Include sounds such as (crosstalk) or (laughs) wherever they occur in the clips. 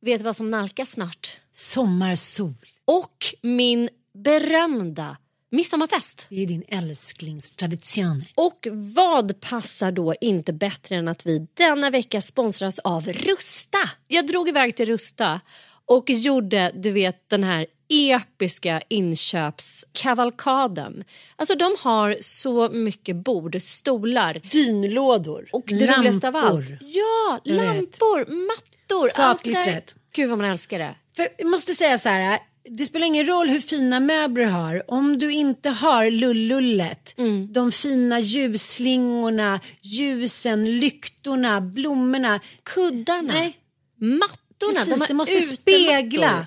vet du vad som nalkas snart? Sommarsol. Och min berömda midsommarfest. Det är din älsklingstradition. Och vad passar då inte bättre än att vi denna vecka sponsras av Rusta? Jag drog iväg till Rusta och gjorde, du vet, den här episka inköpskavalkaden. Alltså de har så mycket bord, stolar. Dynlådor. Och det lampor. roligaste av allt. Ja, Jag vet. lampor, mattor. Skatglittret. där. Gud vad man älskar det. För jag måste säga så här. Det spelar ingen roll hur fina möbler du har. Om du inte har lullullet, Mm. de fina ljusslingorna, ljusen, lyktorna, blommorna. Kuddarna, Nej, mattorna. precis. de det måste utemattor. spegla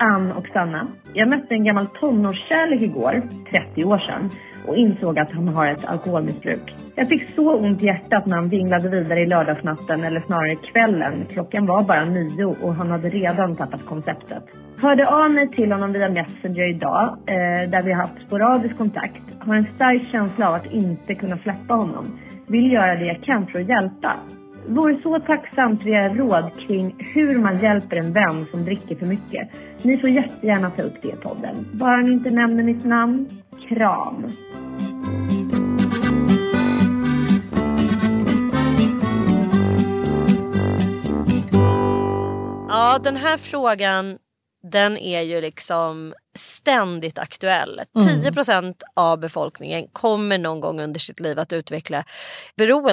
Ann och Sanna. Jag mötte en gammal tonårskärlek igår, 30 år sedan, och insåg att han har ett alkoholmissbruk. Jag fick så ont i hjärtat när han vinglade vidare i lördagsnatten, eller snarare kvällen. Klockan var bara nio och han hade redan tappat konceptet. Hörde av mig till honom via Messenger idag, eh, där vi har haft sporadisk kontakt. Har en stark känsla av att inte kunna släppa honom. Vill göra det jag kan för att hjälpa. Vore så tacksamt för era råd kring hur man hjälper en vän som dricker för mycket. Ni får jättegärna ta upp det i podden. Bara ni inte nämner mitt namn. Kram. Ja, den här frågan den är ju liksom ständigt aktuell. 10% av befolkningen kommer någon gång under sitt liv att utveckla beroende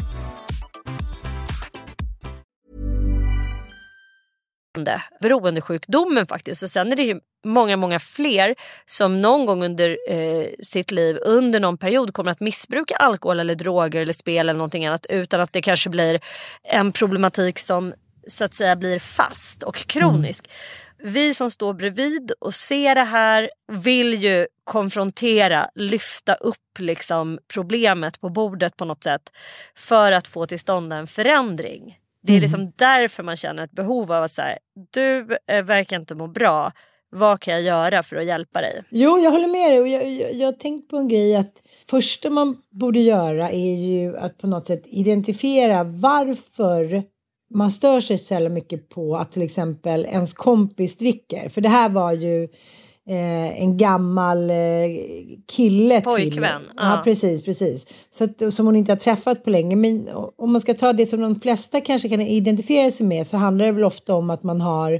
Beroendesjukdomen faktiskt. Och sen är det ju många, många fler som någon gång under eh, sitt liv under någon period kommer att missbruka alkohol eller droger eller spel eller någonting annat utan att det kanske blir en problematik som så att säga blir fast och kronisk. Mm. Vi som står bredvid och ser det här vill ju konfrontera, lyfta upp liksom problemet på bordet på något sätt för att få till stånd en förändring. Det är Mm. liksom därför man känner ett behov av att säga, du eh, verkar inte må bra. Vad kan jag göra för att hjälpa dig? Jo, jag håller med dig och jag, jag, jag har tänkt på en grej att första man borde göra är ju att på något sätt identifiera varför man stör sig så mycket på att till exempel ens kompis dricker. För det här var ju eh, en gammal eh, kille Pojkvän, till. ja. Ja, precis, precis. Så att, som hon inte har träffat på länge. Men om man ska ta det som de flesta kanske kan identifiera sig med så handlar det väl ofta om att man har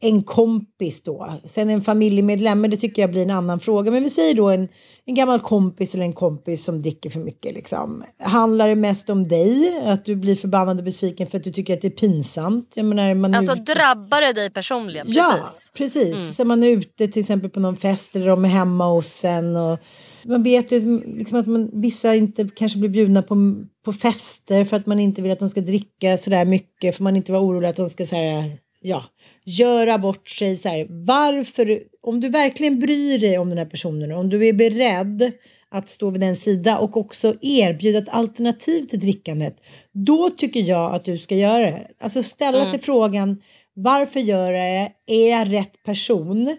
en kompis då. Sen en familjemedlem, men det tycker jag blir en annan fråga. Men vi säger då en, en gammal kompis eller en kompis som dricker för mycket. Liksom. Handlar det mest om dig? Att du blir förbannad och besviken för att du tycker att det är pinsamt? Jag menar, man Alltså ute- drabbar det dig personligen? Ja, Precis. precis. Mm. Så man är ute till exempel på någon fest eller de är hemma hos en. Och man vet ju liksom att man, vissa inte kanske blir bjudna på, på fester för att man inte vill att de ska dricka sådär mycket. För man inte var orolig att de ska så här, ja, göra bort sig. Så här. Varför, om du verkligen bryr dig om den här personen, om du är beredd att stå vid den sida och också erbjuda ett alternativ till drickandet. Då tycker jag att du ska göra det. Alltså ställa Mm. sig frågan varför gör jag det? Är jag rätt person?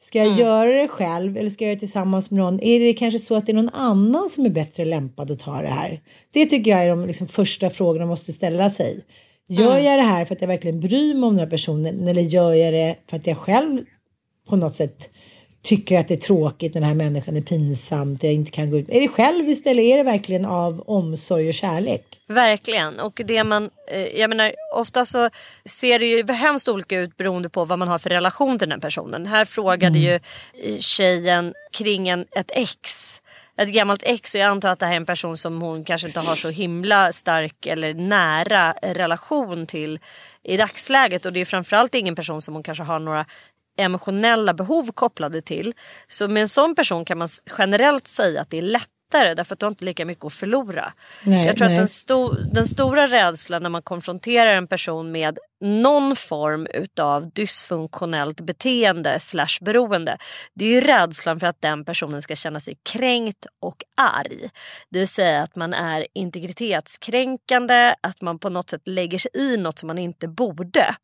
Ska jag Mm. göra det själv eller ska jag göra det tillsammans med någon? Är det kanske så att det är någon annan som är bättre lämpad att ta det här? Det tycker jag är de liksom första frågorna man måste ställa sig. Gör Mm. jag det här för att jag verkligen bryr mig om den här personen eller gör jag det för att jag själv på något sätt tycker att det är tråkigt den här människan är pinsamt, jag inte kan gå ut. Är det själviskt eller är det verkligen av omsorg och kärlek? Verkligen. Och det man, eh, jag menar, ofta så ser det ju hemskt olika ut beroende på vad man har för relation till den här personen. Här frågade ju eh, tjejen kring en, ett ex. Ett gammalt ex och jag antar att det här är en person som hon kanske inte har så himla stark eller nära relation till i dagsläget. Och det är framförallt ingen person som hon kanske har några emotionella behov kopplade till. Så med en sån person kan man generellt säga att det är lättare därför att du har inte lika mycket att förlora. Nej, jag tror nej. att den, sto- den stora rädslan när man konfronterar en person med någon form utav dysfunktionellt beteende slash beroende. Det är ju rädslan för att den personen ska känna sig kränkt och arg. Det vill säga att man är integritetskränkande, att man på något sätt lägger sig i något som man inte borde.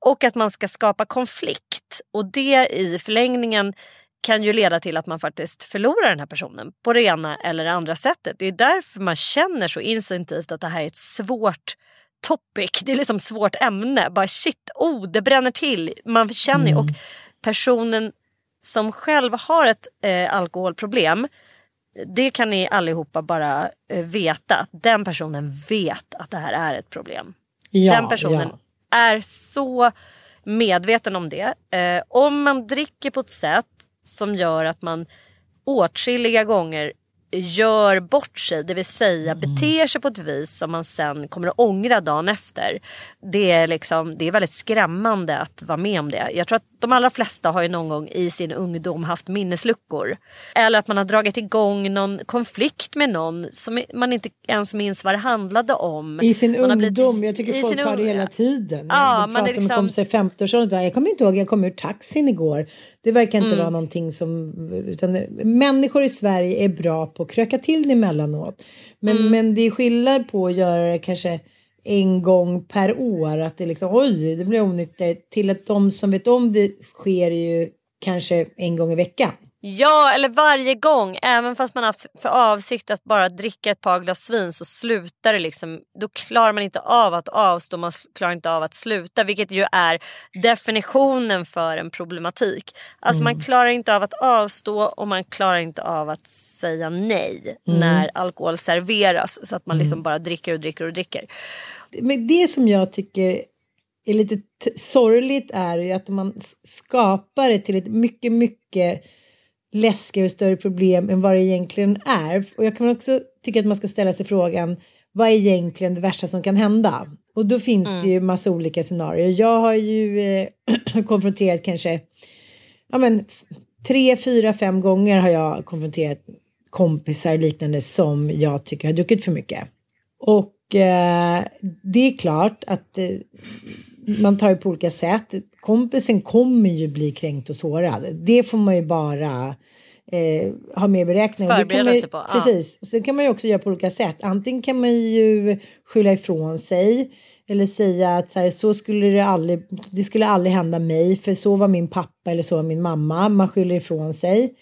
Och att man ska skapa konflikt. Och det i förlängningen kan ju leda till att man faktiskt förlorar den här personen på det ena eller det andra sättet. Det är därför man känner så instinktivt att det här är ett svårt topic. Det är liksom svårt ämne. Bara shit, oh det bränner till. Man känner ju och personen som själv har ett eh, alkoholproblem det kan ni allihopa bara eh, veta att den personen vet att det här är ett problem. Ja, den personen ja. är så medveten om det. Eh, om man dricker på ett sätt som gör att man åtskilliga gånger gör bort sig, det vill säga Mm. beter sig på ett vis som man sen kommer att ångra dagen efter. Det är, liksom, det är väldigt skrämmande att vara med om det. Jag tror att de allra flesta har ju någon gång i sin ungdom haft minnesluckor. Eller att man har dragit igång någon konflikt med någon som man inte ens minns vad det handlade om. I sin Man har blivit- ungdom, jag tycker i folk sin har det hela tiden. Ja, man pratar med liksom- kompisar i 50-årsåldern, bara, jag kommer inte ihåg, jag kom ur taxin igår. Det verkar inte Mm. vara någonting som, utan människor i Sverige är bra på att kröka till det emellanåt. Men, Mm. men det är skillnad på att göra det kanske en gång per år, att det liksom oj, det blir onykter, till att de som vet om det sker ju kanske en gång i veckan. Ja, eller varje gång. Även fast man haft för avsikt att bara dricka ett par glas vin så slutar det liksom. Då klarar man inte av att avstå, man klarar inte av att sluta. Vilket ju är definitionen för en problematik. Alltså man klarar inte av att avstå och man klarar inte av att säga nej Mm. när alkohol serveras. Så att man liksom bara dricker och dricker och dricker. Men det som jag tycker är lite sorgligt är ju att man skapar det till ett mycket, mycket läskigare och större problem än vad det egentligen är. Och jag kan också tycka att man ska ställa sig frågan vad är egentligen det värsta som kan hända? Och då finns det ju massa olika scenarier. Jag har ju eh, (clears throat) konfronterat kanske ja men tre, fyra, fem gånger har jag konfronterat kompisar liknande som jag tycker har druckit för mycket. Och eh, det är klart att eh, man tar det på olika sätt. Kompisen kommer ju bli kränkt och sårad. Det får man ju bara eh, ha med i beräkningen. Förbereda ju- sig på, ja. Precis. Så det kan man ju också göra på olika sätt. Antingen kan man ju skylla ifrån sig. Eller säga att så, här, så skulle det aldrig, det skulle aldrig hända mig för så var min pappa eller så var min mamma. Man skyller ifrån sig.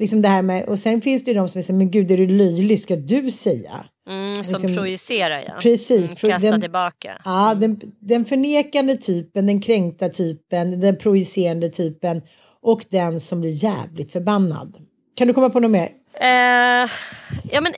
Liksom det här med, och sen finns det ju de som säger, men gud är du löjlig, ska du säga? Mm, som Liksom- projicerar ja. Precis, Mm, pro- kasta den- tillbaka. Ja, den, den förnekande typen, den kränkta typen, den projicerande typen och den som blir jävligt förbannad. Kan du komma på något mer? Eh, ja, men,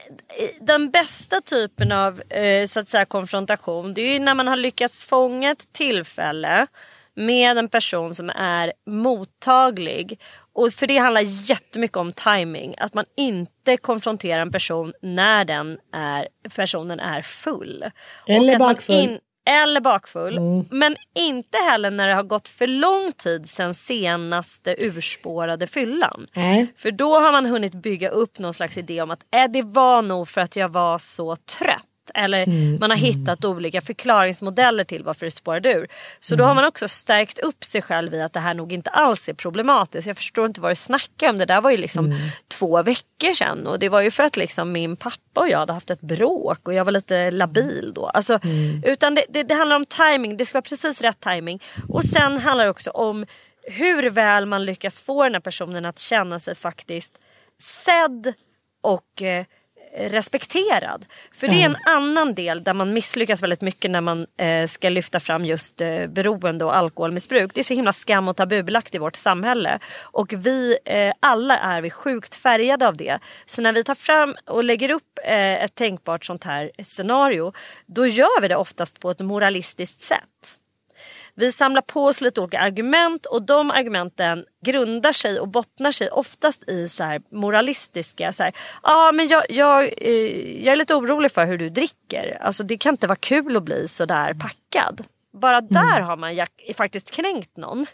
den bästa typen av eh, så att säga, konfrontation det är ju när man har lyckats fånga ett tillfälle med en person som är mottaglig. Och för det handlar jättemycket om timing. Att man inte konfronterar en person när den är, personen är full. Eller bakfull. eller bakfull. Mm. Men inte heller när det har gått för lång tid sedan senaste urspårade fyllan. Nej. För då har man hunnit bygga upp någon slags idé om att äh, det var nog för att jag var så trött. Eller Mm, man har hittat olika förklaringsmodeller till varför det spårade ur. Så Mm. då har man också stärkt upp sig själv i att det här nog inte alls är problematiskt. Jag förstår inte vad du snackar om. Det där var ju liksom Mm. två veckor sedan. Och det var ju för att liksom min pappa och jag hade haft ett bråk och jag var lite labil då. Alltså, Utan det, det, det handlar om timing. Det ska vara precis rätt timing. Och sen handlar det också om hur väl man lyckas få den här personen att känna sig faktiskt sedd och eh, respekterad. För det är en annan del där man misslyckas väldigt mycket när man eh, ska lyfta fram just eh, beroende och alkoholmissbruk. Det är så himla skam och tabubelagt i vårt samhälle. Och vi eh, alla är vi sjukt färgade av det. Så när vi tar fram och lägger upp eh, ett tänkbart sånt här scenario då gör vi det oftast på ett moralistiskt sätt. Vi samlar på oss lite olika argument och de argumenten grundar sig och bottnar sig oftast i så moralistiska, så här, ah, men jag, jag, eh, jag är lite orolig för hur du dricker. Alltså det kan inte vara kul att bli så där packad. Bara där har man faktiskt kränkt någon.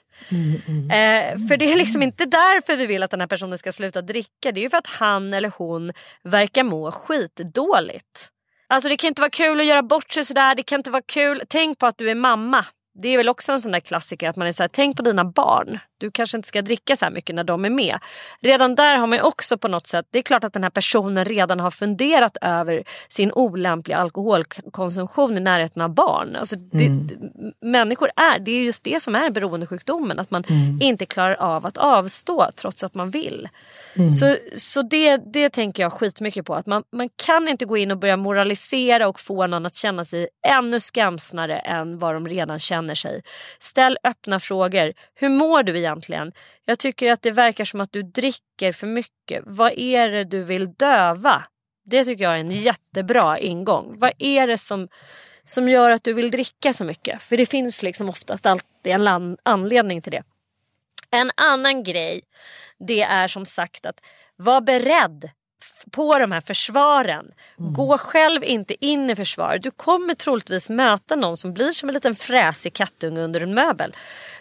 Eh, för det är liksom inte därför vi vill att den här personen ska sluta dricka. Det är ju för att han eller hon verkar må skitdåligt. Alltså det kan inte vara kul att göra bort sig sådär. Det kan inte vara kul. Tänk på att du är mamma. Det är väl också en sån där klassiker att man är såhär, tänk på dina barn. Du kanske inte ska dricka så här mycket när de är med. Redan där har man ju också på något sätt, det är klart att den här personen redan har funderat över sin olämpliga alkoholkonsumtion i närheten av barn. Alltså det, Människor är, det är just det som är beroendesjukdomen. Att man inte klarar av att avstå trots att man vill. Så, så det, det tänker jag skitmycket på. Att man, man kan inte gå in och börja moralisera och få någon att känna sig ännu skamsnare än vad de redan känner sig. Ställ öppna frågor. Hur mår du egentligen? Jag tycker att det verkar som att du dricker för mycket. Vad är det du vill döva? Det tycker jag är en jättebra ingång. Vad är det som, som gör att du vill dricka så mycket? För det finns liksom oftast alltid en anledning till det. En annan grej det är som sagt att vara beredd på de här försvaren. Mm. Gå själv inte in i försvar. Du kommer troligtvis möta någon som blir som en liten fräsig kattunge under en möbel.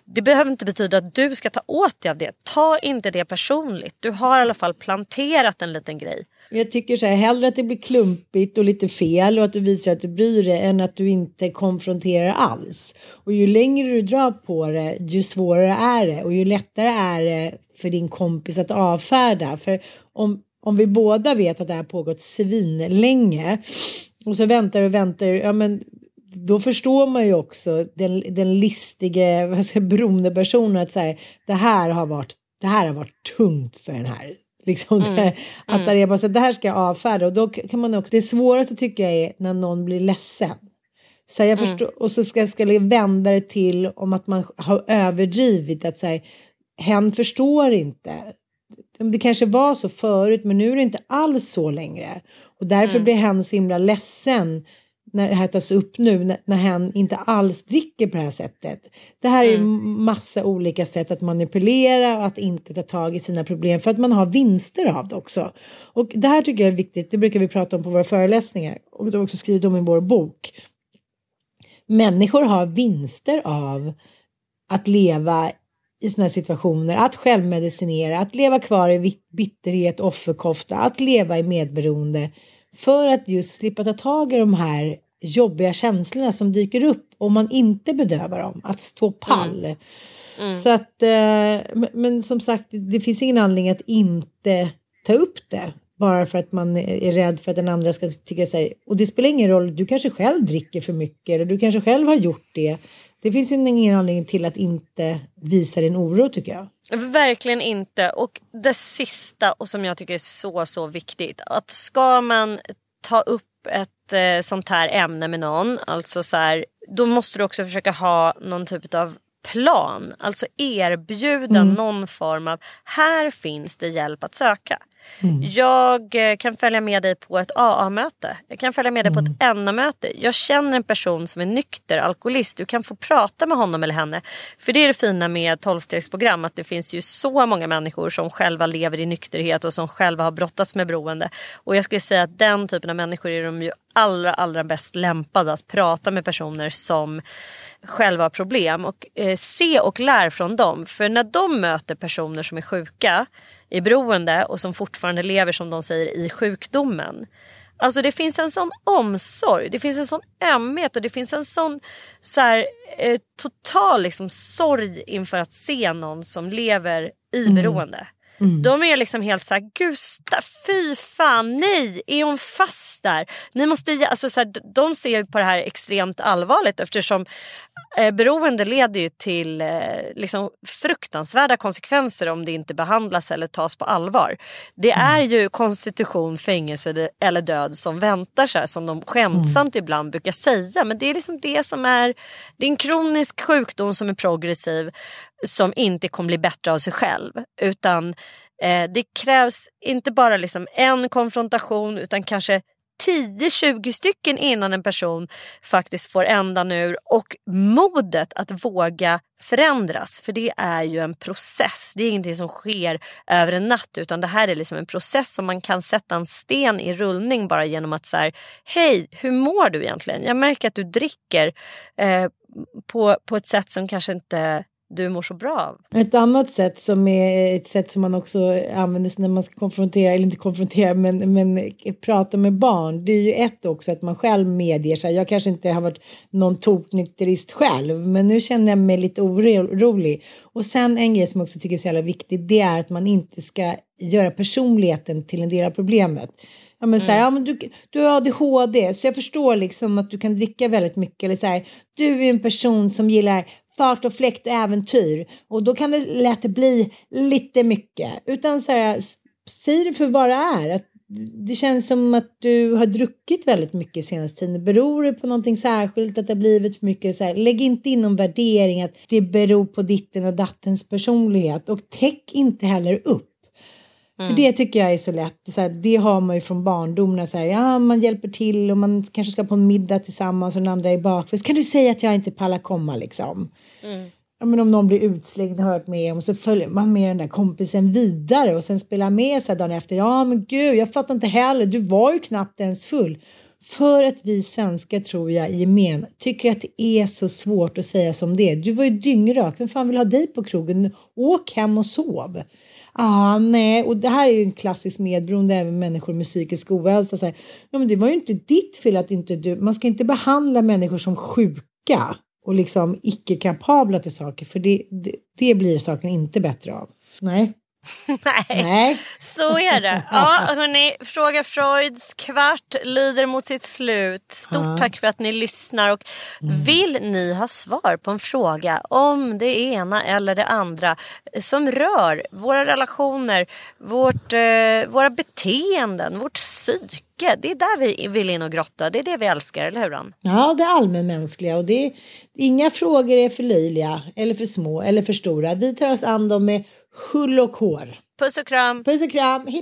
Det behöver inte betyda att du ska ta åt dig av det. Ta inte det personligt. Du har i alla fall planterat en liten grej. Jag tycker så här, hellre att det blir klumpigt och lite fel och att du visar att du bryr dig än att du inte konfronterar alls. Och ju längre du drar på det, ju svårare är det och ju lättare är det för din kompis att avfärda. För om, om vi båda vet att det här pågått svinlänge och så väntar och väntar, ja men då förstår man ju också den, den listige vad ska, beroendepersonen att så här, det här har varit det här har varit tungt för den här. Liksom, mm. här, (laughs) att mm. det, är bara så, det här ska jag avfärda och då kan man också, det svåraste tycker jag är när någon blir ledsen. Så jag mm. förstår, och så ska, ska jag vända det till om att man har överdrivit att så här, hen förstår inte det kanske var så förut men nu är det inte alls så längre. Och därför mm. blir hen så himla ledsen när det här tas upp nu när, när hen inte alls dricker på det här sättet. Det här är mm. massa olika sätt att manipulera och att inte ta tag i sina problem för att man har vinster av det också. Och det här tycker jag är viktigt, det brukar vi prata om på våra föreläsningar och det har också skrivit om i vår bok. Människor har vinster av att leva i sådana här situationer, att självmedicinera, att leva kvar i bitterhet, offerkofta, att leva i medberoende för att just slippa ta tag i de här jobbiga känslorna som dyker upp om man inte bedövar dem, att stå pall. Mm. Mm. Så att, eh, men som sagt, det finns ingen anledning att inte ta upp det bara för att man är rädd för att den andra ska tycka så här. Och det spelar ingen roll, du kanske själv dricker för mycket eller du kanske själv har gjort det. Det finns ingen anledning till att inte visa din oro tycker jag. Verkligen inte. Och det sista och som jag tycker är så så viktigt. Att ska man ta upp ett eh, sånt här ämne med någon, alltså så här, då måste du också försöka ha någon typ av plan. Alltså erbjuda mm. någon form av, här finns det hjälp att söka. Mm. Jag eh, kan följa med dig på ett AA-möte. Jag kan följa med dig mm. på ett mm. NA-möte. Jag känner en person som är nykter, alkoholist. Du kan få prata med honom eller henne. För det är det fina med 12-stegsprogram. Att det finns ju så många människor som själva lever i nykterhet och som själva har brottats med beroende. Och jag skulle säga att den typen av människor är de ju allra, allra bäst lämpade att prata med personer som själva har problem. Och eh, se och lär från dem. För när de möter personer som är sjuka i beroende och som fortfarande lever som de säger i sjukdomen. Alltså det finns en sån omsorg, det finns en sån ömhet och det finns en sån så här, eh, total liksom, sorg inför att se någon som lever i mm. beroende. Mm. De är liksom helt såhär, Gustav, fy fan, nej, är hon fast där? Ni måste, alltså, så här, de ser på det här extremt allvarligt eftersom eh, beroende leder ju till eh, liksom fruktansvärda konsekvenser om det inte behandlas eller tas på allvar. Det mm. är ju konstitution, fängelse eller död som väntar så här, som de skämtsamt mm. ibland brukar säga. Men det är liksom det som är, det är en kronisk sjukdom som är progressiv som inte kommer bli bättre av sig själv. Utan eh, det krävs inte bara liksom en konfrontation utan kanske 10-20 stycken innan en person faktiskt får ändan ur och modet att våga förändras. För det är ju en process. Det är ingenting som sker över en natt utan det här är liksom en process som man kan sätta en sten i rullning bara genom att säga Hej, hur mår du egentligen? Jag märker att du dricker eh, på, på ett sätt som kanske inte du mår så bra av. Ett annat sätt som är ett sätt som man också använder när man ska konfrontera, eller inte konfrontera, men, men prata med barn. Det är ju ett också att man själv medger sig. Jag kanske inte har varit någon toknykterist själv, men nu känner jag mig lite orolig. Och sen en grej som jag också tycker är så jävla viktig, det är att man inte ska göra personligheten till en del av problemet. Ja men, så här, mm. ja, men du, du har ADHD så jag förstår liksom att du kan dricka väldigt mycket. Eller så här, du är en person som gillar fart och fläkt och äventyr och då kan det lätt bli lite mycket. Utan så här, säg det för vad det är. Att det känns som att du har druckit väldigt mycket senaste tiden. Beror det på någonting särskilt att det har blivit för mycket så här? Lägg inte in någon värdering att det beror på ditten och dattens personlighet och täck inte heller upp. Mm. För det tycker jag är så lätt. Så här, det har man ju från barndomen. Så här, ja, man hjälper till och man kanske ska på en middag tillsammans och den andra är bakfull. Kan du säga att jag inte pallar komma liksom? Mm. ja, men om någon blir utslängd har varit med om så följer man med den där kompisen vidare och sen spelar med sig dagen efter. Ja men gud, jag fattar inte heller. Du var ju knappt ens full. För att vi svenskar tror jag i gemen tycker att det är så svårt att säga som det är. Du var ju dyngrak. Vem fan vill ha dig på krogen? Åk hem och sov. Ah, nej, och det här är ju en klassisk medberoende även människor med psykisk ohälsa. Så här, ja, men det var ju inte ditt fel att inte du, man ska inte behandla människor som sjuka och liksom icke kapabla till saker för det, det, det blir saken inte bättre av. Nej. (laughs) Nej. Nej, så är det. (laughs) Ja, hörni, Fråga Freuds kvart lider mot sitt slut. Stort ja. tack för att ni lyssnar. Och mm. Vill ni ha svar på en fråga om det ena eller det andra som rör våra relationer, vårt, eh, våra beteenden, vårt psyke det är där vi vill in och grotta. Det är det vi älskar, eller hur? Ann? Ja, det allmänmänskliga och det är, inga frågor är för löjliga eller för små eller för stora. Vi tar oss an dem med hull och hår. Puss och kram. Puss och kram. Hej